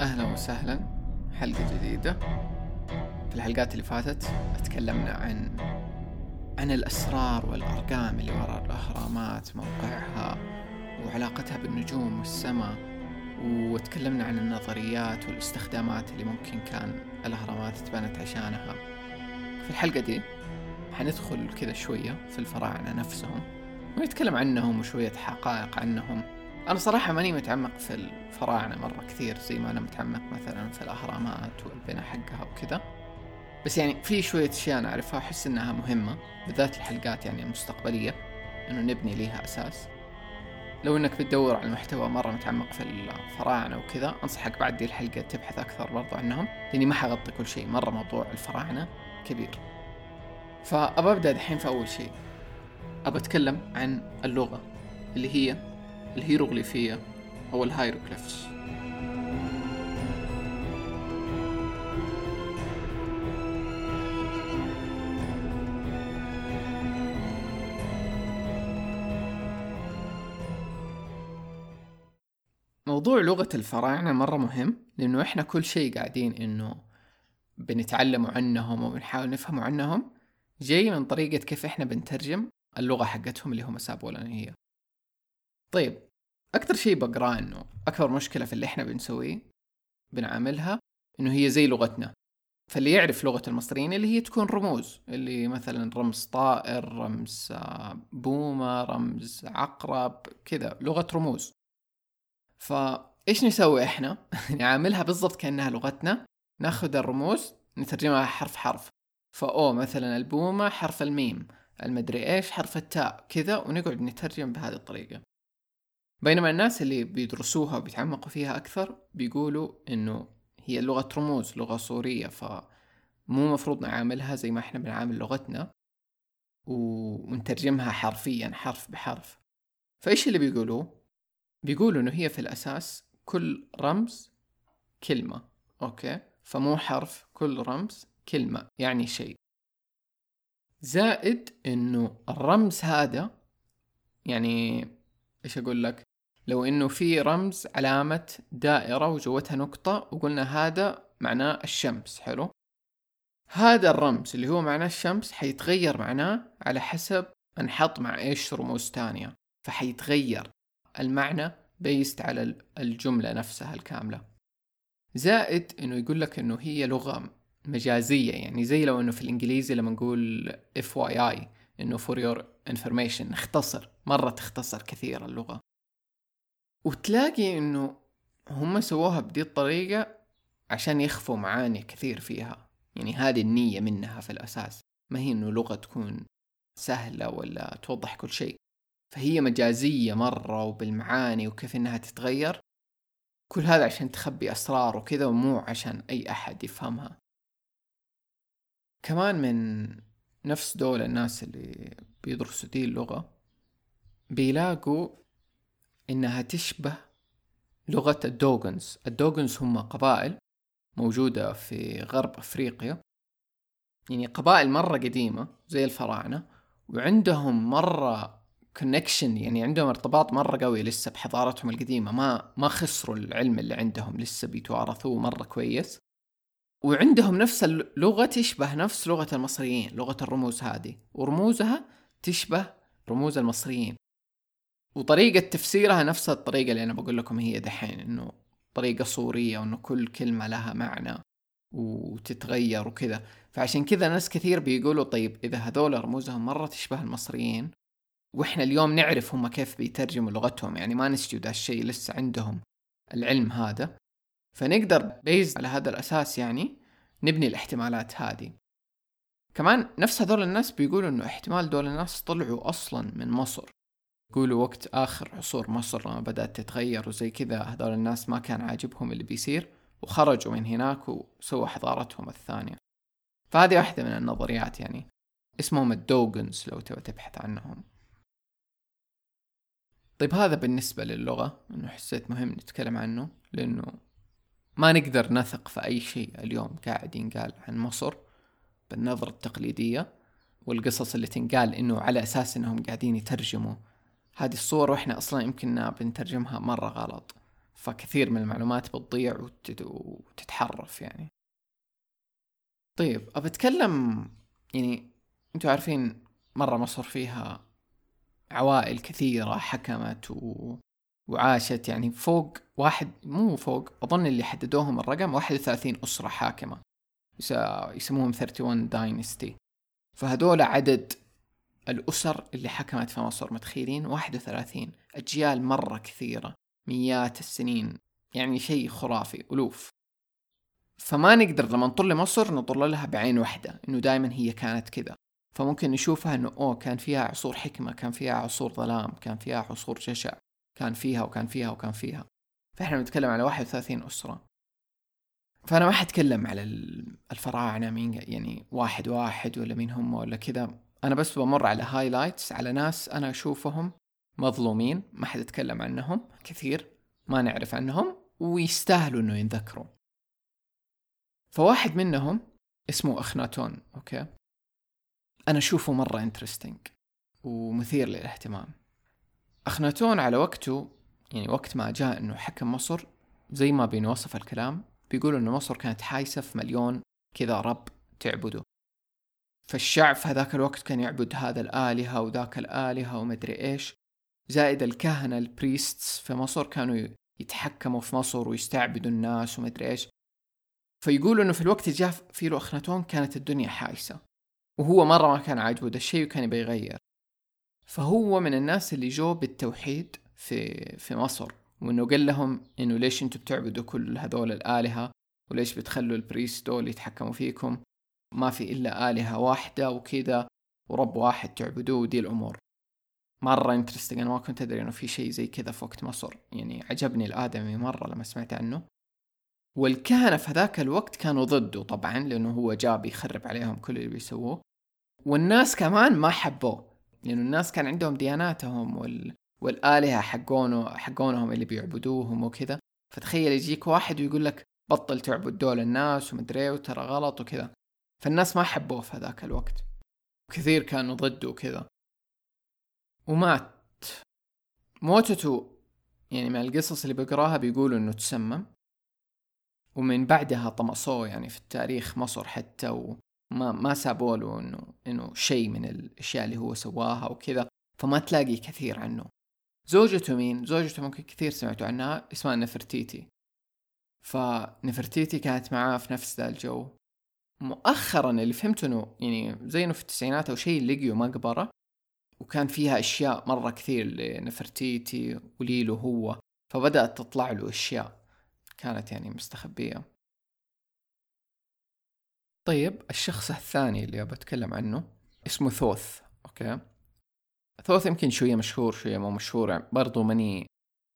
أهلا وسهلا. حلقة جديدة. في الحلقات اللي فاتت تكلمنا عن عن الأسرار والأرقام اللي وراء الأهرامات موقعها وعلاقتها بالنجوم والسماء وتكلمنا عن النظريات والاستخدامات اللي ممكن كان الأهرامات اتبنت عشانها. في الحلقة دي حندخل كذا شوية في الفراعنة نفسهم ونتكلم عنهم وشوية حقائق عنهم. أنا صراحة ماني متعمق في الفراعنة مرة كثير زي ما أنا متعمق مثلا في الأهرامات والبناء حقها وكذا. بس يعني في شوية أشياء أنا أعرفها أحس إنها مهمة بالذات الحلقات يعني المستقبلية إنه نبني ليها أساس. لو إنك بتدور على محتوى مرة متعمق في الفراعنة وكذا أنصحك بعد دي الحلقة تبحث أكثر برضو عنهم لأني ما حغطي كل شيء مرة موضوع الفراعنة كبير. فأبى أبدأ دحين في أول شيء. أبى أتكلم عن اللغة اللي هي الهيروغليفية أو الهيروغليفس. موضوع لغة الفراعنة مرة مهم لأنه إحنا كل شيء قاعدين إنه بنتعلموا عنهم وبنحاول نفهموا عنهم. جاي من طريقة كيف إحنا بنترجم اللغة حقتهم اللي هم سابوا لنا هي. طيب أكثر شيء بقراه إنه أكبر مشكلة في اللي إحنا بنسويه بنعاملها إنه هي زي لغتنا. فاللي يعرف لغة المصريين اللي هي تكون رموز اللي مثلا رمز طائر رمز آه، بومة رمز عقرب كذا لغة رموز. فإيش نسوي إحنا؟ نعاملها بالضبط كأنها لغتنا ناخذ الرموز نترجمها حرف حرف. فأو مثلا البومة حرف الميم المدري إيش حرف التاء كذا ونقعد نترجم بهذه الطريقة. بينما الناس اللي بيدرسوها وبيتعمقوا فيها أكثر بيقولوا إنه هي لغة رموز لغة صورية فمو مفروض نعاملها زي ما إحنا بنعامل لغتنا ونترجمها حرفيا حرف بحرف. فإيش اللي بيقولوه؟ بيقولوا إنه هي في الأساس كل رمز كلمة أوكي؟ فمو حرف كل رمز كلمة يعني شيء. زائد إنه الرمز هذا يعني إيش أقول لك؟ لو إنه في رمز علامة دائرة وجوتها نقطة وقلنا هذا معناه الشمس حلو؟ هذا الرمز اللي هو معناه الشمس حيتغير معناه على حسب انحط مع إيش رموز تانية فحيتغير المعنى based على الجملة نفسها الكاملة. زائد إنه يقول لك إنه هي لغة مجازية يعني زي لو إنه في الإنجليزي لما نقول اي إنه for your information نختصر مرة تختصر كثير اللغة. وتلاقي إنه هم سووها بدي الطريقة عشان يخفوا معاني كثير فيها. يعني هذه النية منها في الأساس. ما هي إنه لغة تكون سهلة ولا توضح كل شيء. فهي مجازية مرة وبالمعاني وكيف إنها تتغير. كل هذا عشان تخبي أسرار وكذا ومو عشان أي أحد يفهمها. كمان من نفس دول الناس اللي بيدرسوا دي اللغة بيلاقوا إنها تشبه لغة الدوغنز. الدوغنز هم قبائل موجودة في غرب أفريقيا. يعني قبائل مرة قديمة زي الفراعنة وعندهم مرة كونكشن يعني عندهم ارتباط مرة قوي لسه بحضارتهم القديمة. ما ما خسروا العلم اللي عندهم لسه بيتوارثوه مرة كويس. وعندهم نفس اللغة تشبه نفس لغة المصريين لغة الرموز هذه. ورموزها تشبه رموز المصريين. وطريقة تفسيرها نفس الطريقة اللي أنا بقول لكم هي دحين إنه طريقة صورية وإنه كل كلمة لها معنى وتتغير وكذا. فعشان كذا ناس كثير بيقولوا طيب إذا هذول رموزهم مرة تشبه المصريين وإحنا اليوم نعرف هم كيف بيترجموا لغتهم يعني ما نسجد هالشيء لسه عندهم العلم هذا. فنقدر بيز على هذا الأساس يعني نبني الاحتمالات هذه. كمان نفس هذول الناس بيقولوا إنه احتمال دول الناس طلعوا أصلا من مصر. يقولوا وقت آخر عصور مصر لما بدأت تتغير وزي كذا هذول الناس ما كان عاجبهم اللي بيصير وخرجوا من هناك وسووا حضارتهم الثانية. فهذه واحدة من النظريات يعني. اسمهم الدوغنز لو تبغى تبحث عنهم. طيب هذا بالنسبة للغة إنه حسيت مهم نتكلم عنه لأنه ما نقدر نثق في أي شيء اليوم قاعد ينقال عن مصر بالنظرة التقليدية والقصص اللي تنقال إنه على أساس إنهم قاعدين يترجموا هذه الصور وإحنا أصلا يمكن بنترجمها مرة غلط. فكثير من المعلومات بتضيع وتت... وتتحرف يعني. طيب أبى أتكلم يعني أنتوا عارفين مرة مصر فيها عوائل كثيرة حكمت و... وعاشت يعني فوق واحد مو فوق أظن اللي حددوهم الرقم واحد وثلاثين أسرة حاكمة. يس... يسموهم 31 داينستي فهذول عدد الأسر اللي حكمت في مصر متخيلين؟ واحد وثلاثين. أجيال مرة كثيرة. مئات السنين. يعني شيء خرافي. ألوف. فما نقدر لما نطر لمصر نطر لها بعين واحدة إنه دائما هي كانت كذا. فممكن نشوفها إنه أوه كان فيها عصور حكمة كان فيها عصور ظلام كان فيها عصور جشع كان فيها وكان فيها وكان فيها. فإحنا بنتكلم على 31 أسرة. فأنا ما حتكلم على الفراعنة مين يعني واحد واحد ولا مين هم ولا كذا. أنا بس بمر على highlights على ناس أنا أشوفهم مظلومين ما حد يتكلم عنهم كثير ما نعرف عنهم ويستاهلوا إنه ينذكروا. فواحد منهم اسمه أخناتون okay؟ أنا أشوفه مرة interesting ومثير للاهتمام. أخناتون على وقته يعني وقت ما جاء إنه حكم مصر زي ما بينوصف الكلام بيقول إنه مصر كانت حايسة في مليون كذا رب تعبده. فالشعب في هذاك الوقت كان يعبد هذا الآلهة وذاك الآلهة ومدري إيش. زائد الكهنة البريستس في مصر كانوا يتحكموا في مصر ويستعبدوا الناس ومدري إيش. فيقولوا إنه في الوقت اللي جاء فيه اخناتون كانت الدنيا حايسة. وهو مرة ما كان عاجبه ده الشيء وكان يبي يغير. فهو من الناس اللي جو بالتوحيد في في مصر. وإنه قال لهم إنه ليش أنتم بتعبدوا كل هذول الآلهة؟ وليش بتخلوا ال priest دول يتحكموا فيكم؟ ما في إلا آلهة واحدة وكذا ورب واحد تعبدوه ودي الأمور. مرة interesting أنا ما كنت أدري إنه في شيء زي كذا في وقت مصر يعني عجبني الآدمي مرة لما سمعت عنه. والكهنة في هذاك الوقت كانوا ضده طبعا لأنه هو جاب يخرب عليهم كل اللي بيسووه. والناس كمان ما حبوه لأنه الناس كان عندهم دياناتهم وال... والآلهة حقونه حقونهم اللي بيعبدوهم وكذا. فتخيل يجيك واحد ويقول لك بطل تعبد دول الناس ومدري إيه وترى غلط وكذا. فالناس ما حبوه في هذاك الوقت. كثير كانوا ضده وكذا. ومات. موتته يعني من القصص اللي بقراها بيقولوا إنه تسمم. ومن بعدها طمسوه يعني في التاريخ مصر حتى وما ما سابوا له إنه إنه شيء من الأشياء اللي هو سواها وكذا. فما تلاقي كثير عنه. زوجته مين؟ زوجته ممكن كثير سمعتوا عنها اسمها نفرتيتي. فنفرتيتي كانت معاه في نفس ذا الجو. مؤخرا اللي فهمته إنه يعني زي إنه في التسعينات أو شيء لقيوا مقبرة وكان فيها أشياء مرة كثير لنفرتيتي وليلو هو فبدأت تطلع له أشياء كانت يعني مستخبية. طيب الشخص الثاني اللي أبى أتكلم عنه اسمه ثوث okay؟ ثوث يمكن شوية مشهور شوية مو مشهور برضو ماني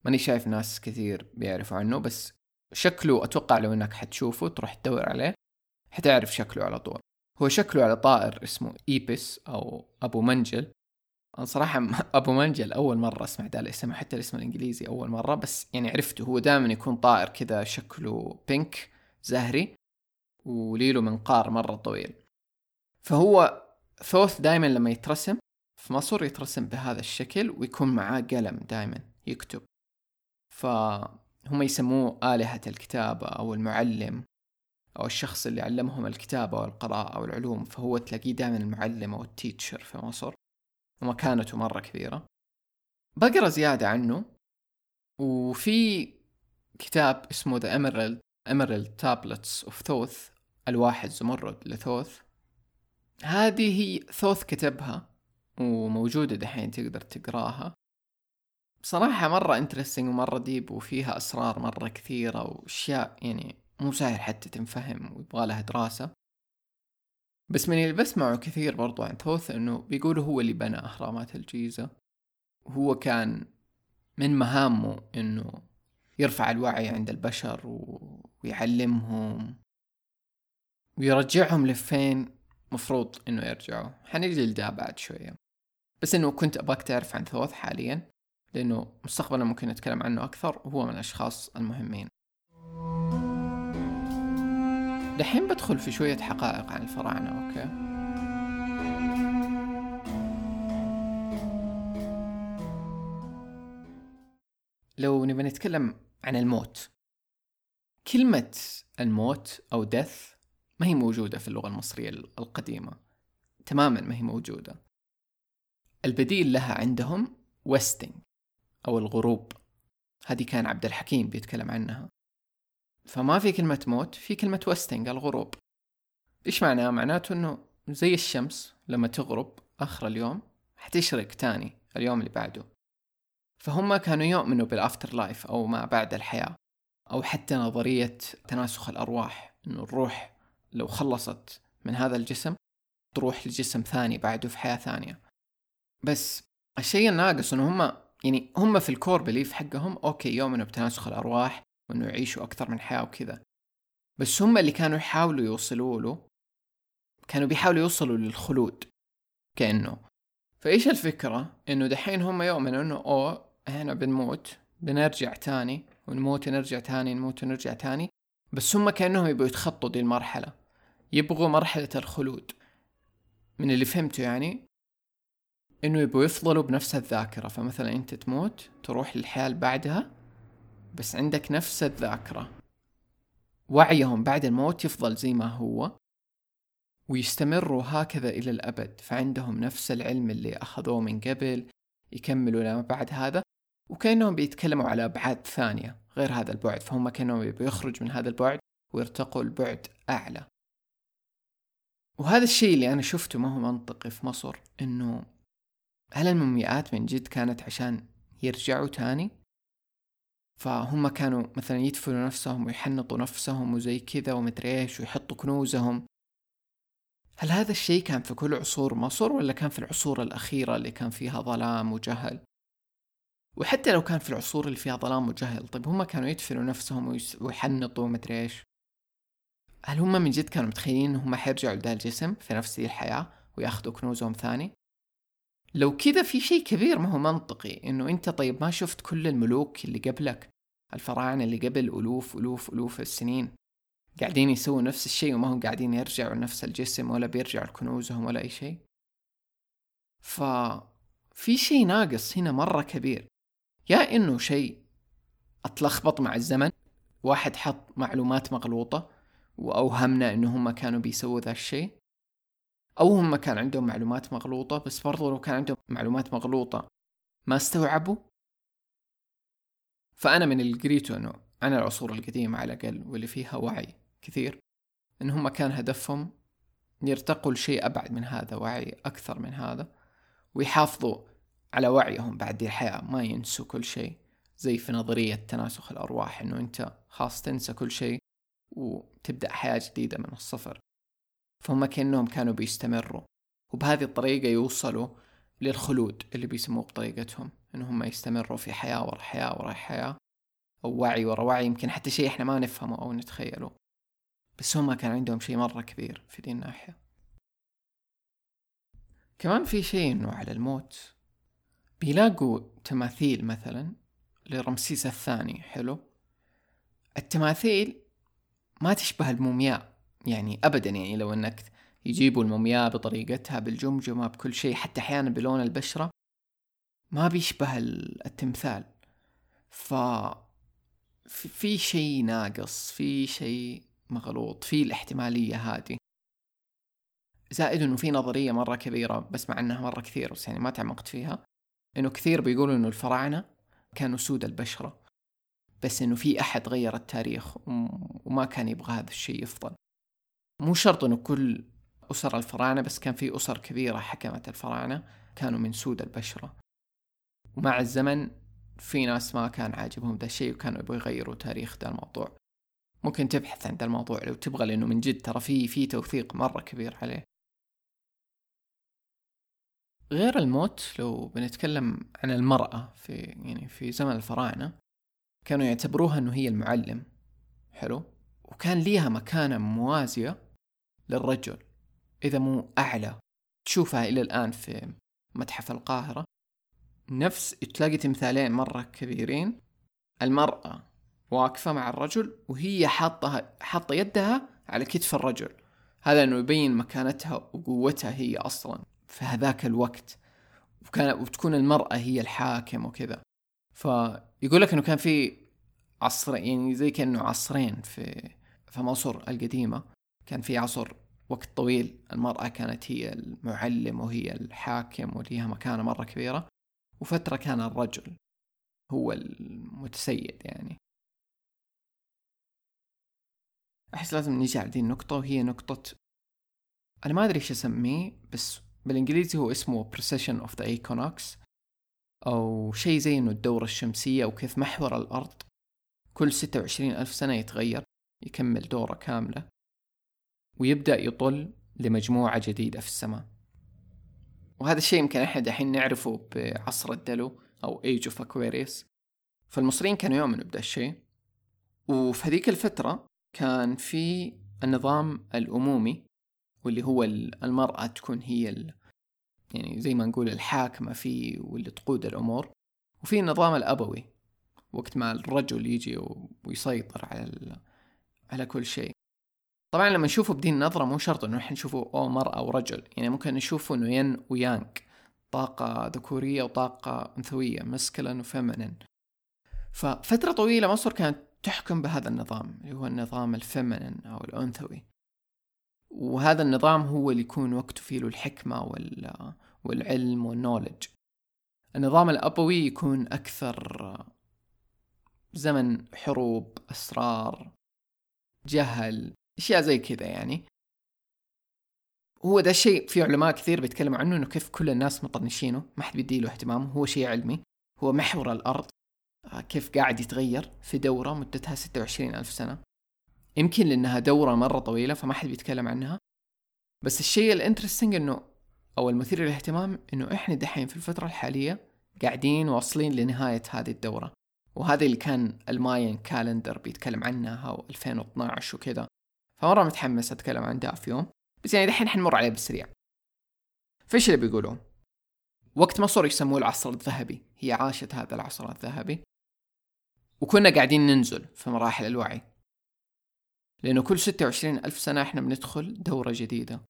ماني شايف ناس كثير بيعرفوا عنه بس شكله أتوقع لو إنك حتشوفه تروح تدور عليه. حتعرف شكله على طول. هو شكله على طائر اسمه ibis أو أبو منجل. أنا صراحة أبو منجل أول مرة أسمع ذا الاسم حتى الاسم الإنجليزي أول مرة بس يعني عرفته. هو دائما يكون طائر كذا شكله pink زهري وليله منقار مرة طويل. فهو ثوث دائما لما يترسم في مصر يترسم بهذا الشكل ويكون معاه قلم دائما يكتب. فهم يسموه آلهة الكتابة أو المعلم. أو الشخص اللي علمهم الكتابة والقراءة والعلوم فهو تلاقيه دائما المعلم أو التيتشر في مصر ومكانته مرة كبيرة. بقرأ زيادة عنه وفي كتاب اسمه The Emerald Emerald Tablets of Thoth ألواح زمرد لثوث هذه ثوث كتبها وموجودة دحين تقدر تقراها. بصراحة مرة interesting ومرة deep وفيها أسرار مرة كثيرة وأشياء يعني مو سهل حتى تنفهم ويبغى لها دراسة. بس من اللي بسمعه كثير برضو عن ثوث إنه بيقولوا هو اللي بنى أهرامات الجيزة. هو كان من مهامه إنه يرفع الوعي عند البشر ويعلمهم ويرجعهم لفين مفروض إنه يرجعوا. حنجي لده بعد شوية. بس إنه كنت أبغاك تعرف عن ثوث حاليا لإنه مستقبلا ممكن نتكلم عنه أكثر وهو من الأشخاص المهمين. دحين بدخل في شوية حقائق عن الفراعنة أوكي؟ لو نبي نتكلم عن الموت كلمة الموت أو death ما هي موجودة في اللغة المصرية القديمة تماما ما هي موجودة. البديل لها عندهم ويستنج أو الغروب. هذه كان عبد الحكيم بيتكلم عنها. فما في كلمة موت في كلمة ويستنج الغروب إيش معناه؟ معناته إنه زي الشمس لما تغرب آخر اليوم حتشرق تاني اليوم اللي بعده. فهم كانوا يؤمنوا بال afterlife أو ما بعد الحياة أو حتى نظرية تناسخ الأرواح إنه الروح لو خلصت من هذا الجسم تروح لجسم ثاني بعده في حياة ثانية. بس الشيء الناقص إنه هم يعني هم في ال core belief حقهم أوكي يؤمنوا بتناسخ الأرواح وإنه يعيشوا أكثر من حياة وكذا. بس هم اللي كانوا يحاولوا يوصلوا له كانوا بيحاولوا يوصلوا للخلود كأنه. فإيش الفكرة؟ إنه دحين هم يؤمنوا إنه أوه إحنا بنموت بنرجع تاني ونموت ونرجع تاني نموت ونرجع تاني. بس هم كأنهم يبغوا يتخطوا دي المرحلة. يبغوا مرحلة الخلود. من اللي فهمته يعني إنه يبغوا يفضلوا بنفس الذاكرة. فمثلا أنت تموت تروح للحياة اللي بعدها بس عندك نفس الذاكرة. وعيهم بعد الموت يفضل زي ما هو ويستمروا هكذا إلى الأبد. فعندهم نفس العلم اللي أخذوه من قبل يكملوا لما بعد هذا وكأنهم بيتكلموا على أبعاد ثانية غير هذا البعد. فهم كأنهم بيخرج من هذا البعد ويرتقوا لبعد أعلى. وهذا الشيء اللي أنا شفته ما هو منطقي في مصر إنه هل المومياءات من جد كانت عشان يرجعوا تاني؟ فهم كانوا مثلا يدفنوا نفسهم ويحنطوا نفسهم وزي كذا ومدري إيش ويحطوا كنوزهم. هل هذا الشيء كان في كل عصور مصر ولا كان في العصور الأخيرة اللي كان فيها ظلام وجهل؟ وحتى لو كان في العصور اللي فيها ظلام وجهل طيب هم كانوا يدفنوا نفسهم ويحنطوا ومدري إيش. هل هم من جد كانوا متخيلين إنهم حيرجعوا لذا الجسم في نفس الحياة ويأخذوا كنوزهم ثاني؟ لو كذا في شيء كبير ما هو منطقي إنه أنت طيب ما شفت كل الملوك اللي قبلك الفراعنة اللي قبل ألوف ألوف ألوف السنين قاعدين يسووا نفس الشيء وما هم قاعدين يرجعوا لنفس الجسم ولا بيرجعوا لكنوزهم ولا أي شيء؟ ف في شيء ناقص هنا مرة كبير يا إنه شيء أتلخبط مع الزمن واحد حط معلومات مغلوطة وأوهمنا إنه هم كانوا بيسووا ذا الشيء أو هم كان عندهم معلومات مغلوطة بس برضو لو كان عندهم معلومات مغلوطة ما استوعبوا. فأنا من اللي قريته إنه عن العصور القديمة على الأقل واللي فيها وعي كثير إن هم كان هدفهم يرتقوا لشيء أبعد من هذا وعي أكثر من هذا ويحافظوا على وعيهم بعد دي الحياة ما ينسوا كل شيء زي في نظرية تناسخ الأرواح إنه أنت خاص تنسى كل شيء وتبدأ حياة جديدة من الصفر. فهم كأنهم كانوا بيستمروا. وبهذه الطريقة يوصلوا للخلود اللي بيسموه بطريقتهم إنهم يستمروا في حياة ورا حياة ورا حياة أو وعي ورا وعي. يمكن حتى شيء إحنا ما نفهمه أو نتخيله. بس هم كان عندهم شيء مرة كبير في دي الناحية. كمان في شيء إنه على الموت. بيلاقوا تماثيل مثلا لرمسيس الثاني حلو؟ التماثيل ما تشبه المومياء. يعني ابدا يعني لو إنك يجيبوا المومياء بطريقتها بالجمجمة بكل شيء حتى أحيانا بلون البشرة ما بيشبه التمثال. ف في شيء ناقص في شيء مغلوط في الاحتمالية هذه. زائد إنه في نظرية مرة كبيرة بس مع إنها مرة كثير بس يعني ما تعمقت فيها إنه كثير بيقولوا إنه الفراعنة كانوا سود البشرة. بس إنه في أحد غير التاريخ وما كان يبغى هذا الشيء يفضل. مو شرط إنه كل أسر الفراعنة بس كان في أسر كبيرة حكمت الفراعنة كانوا من سود البشرة. ومع الزمن في ناس ما كان عاجبهم ذا الشيء وكانوا يبغوا يغيروا تاريخ ذا الموضوع. ممكن تبحث عن ذا الموضوع لو تبغى لأنه من جد ترى في في توثيق مرة كبير عليه. غير الموت لو بنتكلم عن المرأة في يعني في زمن الفراعنة كانوا يعتبروها إنه هي المعلم. حلو؟ وكان ليها مكانة موازية. للرجل إذا مو أعلى. تشوفها إلى الآن في متحف القاهرة. نفس تلاقي تمثالين مرة كبيرين. المرأة واقفة مع الرجل وهي حاطة حاطة يدها على كتف الرجل. هذا انه يبين مكانتها وقوتها هي أصلا في هذاك الوقت. وكان وتكون المرأة هي الحاكم وكذا. فيقول لك إنه كان في عصر يعني زي كأنه عصرين في في مصر القديمة. كان في عصر وقت طويل المرأة كانت هي المعلم وهي الحاكم وليها مكانة مرة كبيرة وفترة كان الرجل هو المتسيد يعني. أحس لازم نيجي على دي النقطة وهي نقطة أنا ما أدري إيش أسميه بس بالإنجليزي هو اسمه Precession of the Equinox أو شيء زي إنه الدورة الشمسية وكيف محور الأرض كل ستة وعشرين ألف سنة يتغير يكمل دورة كاملة. ويبدأ يطل لمجموعة جديدة في السماء. وهذا الشيء يمكن إحنا دحين نعرفه بعصر الدلو أو Age of Aquarius. فالمصريين كانوا يؤمنوا بدا الشيء. وفي هذيك الفترة كان في النظام الأمومي واللي هو المرأة تكون هي ال... يعني زي ما نقول الحاكمة فيه واللي تقود الأمور. وفي النظام الأبوي وقت ما الرجل يجي ويسيطر على ال... على كل شيء. طبعا لما نشوفه بدي النظرة مو شرط إنه إحنا نشوفه أو مرأة أو رجل يعني ممكن نشوفه إنه ين ويانك طاقة ذكورية وطاقة أنثوية مسكلن وفيمنن ففترة طويلة مصر كانت تحكم بهذا النظام اللي هو النظام الفيمنن أو الأنثوي. وهذا النظام هو اللي يكون وقته فيه له الحكمة وال... والعلم والنولج النظام الأبوي يكون أكثر زمن حروب أسرار جهل. أشياء زي كذا يعني. هو ده الشيء في علماء كثير بيتكلموا عنه إنه كيف كل الناس مطنشينه ما حد بيديله اهتمام هو شيء علمي. هو محور الأرض آه، كيف قاعد يتغير في دورة مدتها 26 ألف سنة. يمكن لأنها دورة مرة طويلة فما حد بيتكلم عنها. بس الشيء ال interesting إنه أو المثير للاهتمام إنه إحنا دحين في الفترة الحالية قاعدين واصلين لنهاية هذه الدورة. وهذا اللي كان ال Mayan calendar بيتكلم عنها و2012 وكذا. فمرة متحمس أتكلم عن ده في يوم بس يعني دحين حنمر عليه بالسريع. فإيش اللي بيقولوا وقت مصر يسموه العصر الذهبي هي عاشت هذا العصر الذهبي. وكنا قاعدين ننزل في مراحل الوعي. لأنه كل ستة وعشرين ألف سنة إحنا بندخل دورة جديدة.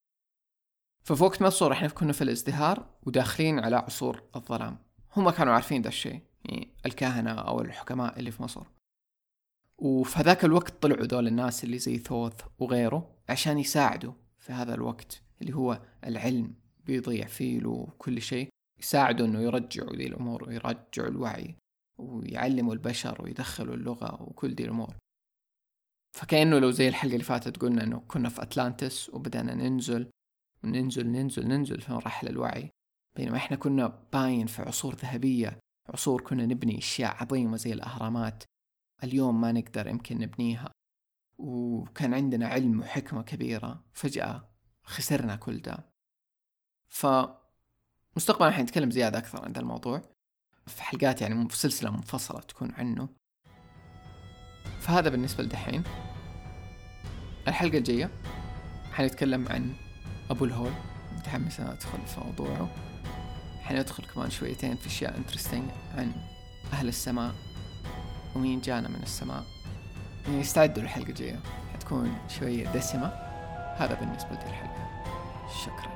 ففي وقت مصر إحنا كنا في الازدهار وداخلين على عصور الظلام. هم كانوا عارفين ده الشيء يعني الكهنة أو الحكماء اللي في مصر. وفي هذاك الوقت طلعوا دول الناس اللي زي ثوث وغيره عشان يساعدوا في هذا الوقت اللي هو العلم بيضيع فيه وكل شيء. يساعدوا إنه يرجعوا ذي الأمور ويرجعوا الوعي ويعلموا البشر ويدخلوا اللغة وكل دي الأمور. فكأنه لو زي الحلقة اللي فاتت قلنا إنه كنا في أتلانتس وبدأنا ننزل وننزل ننزل ننزل في مراحل الوعي بينما إحنا كنا باين في عصور ذهبية عصور كنا نبني أشياء عظيمة زي الأهرامات. اليوم ما نقدر يمكن نبنيها. وكان عندنا علم وحكمة كبيرة فجأة خسرنا كل ده. ف مستقبلا حنتكلم زيادة أكثر عن الموضوع. في حلقات يعني في سلسلة منفصلة تكون عنه. فهذا بالنسبة لدحين. الحلقة الجاية حنتكلم عن أبو الهول متحمس أدخل في موضوعه. حندخل كمان شويتين في أشياء انترستنج عن أهل السماء. ومين جانا من السماء. يعني استعدوا للحلقة الجاية. حتكون شوية دسمة. هذا بالنسبة للحلقة. شكرا.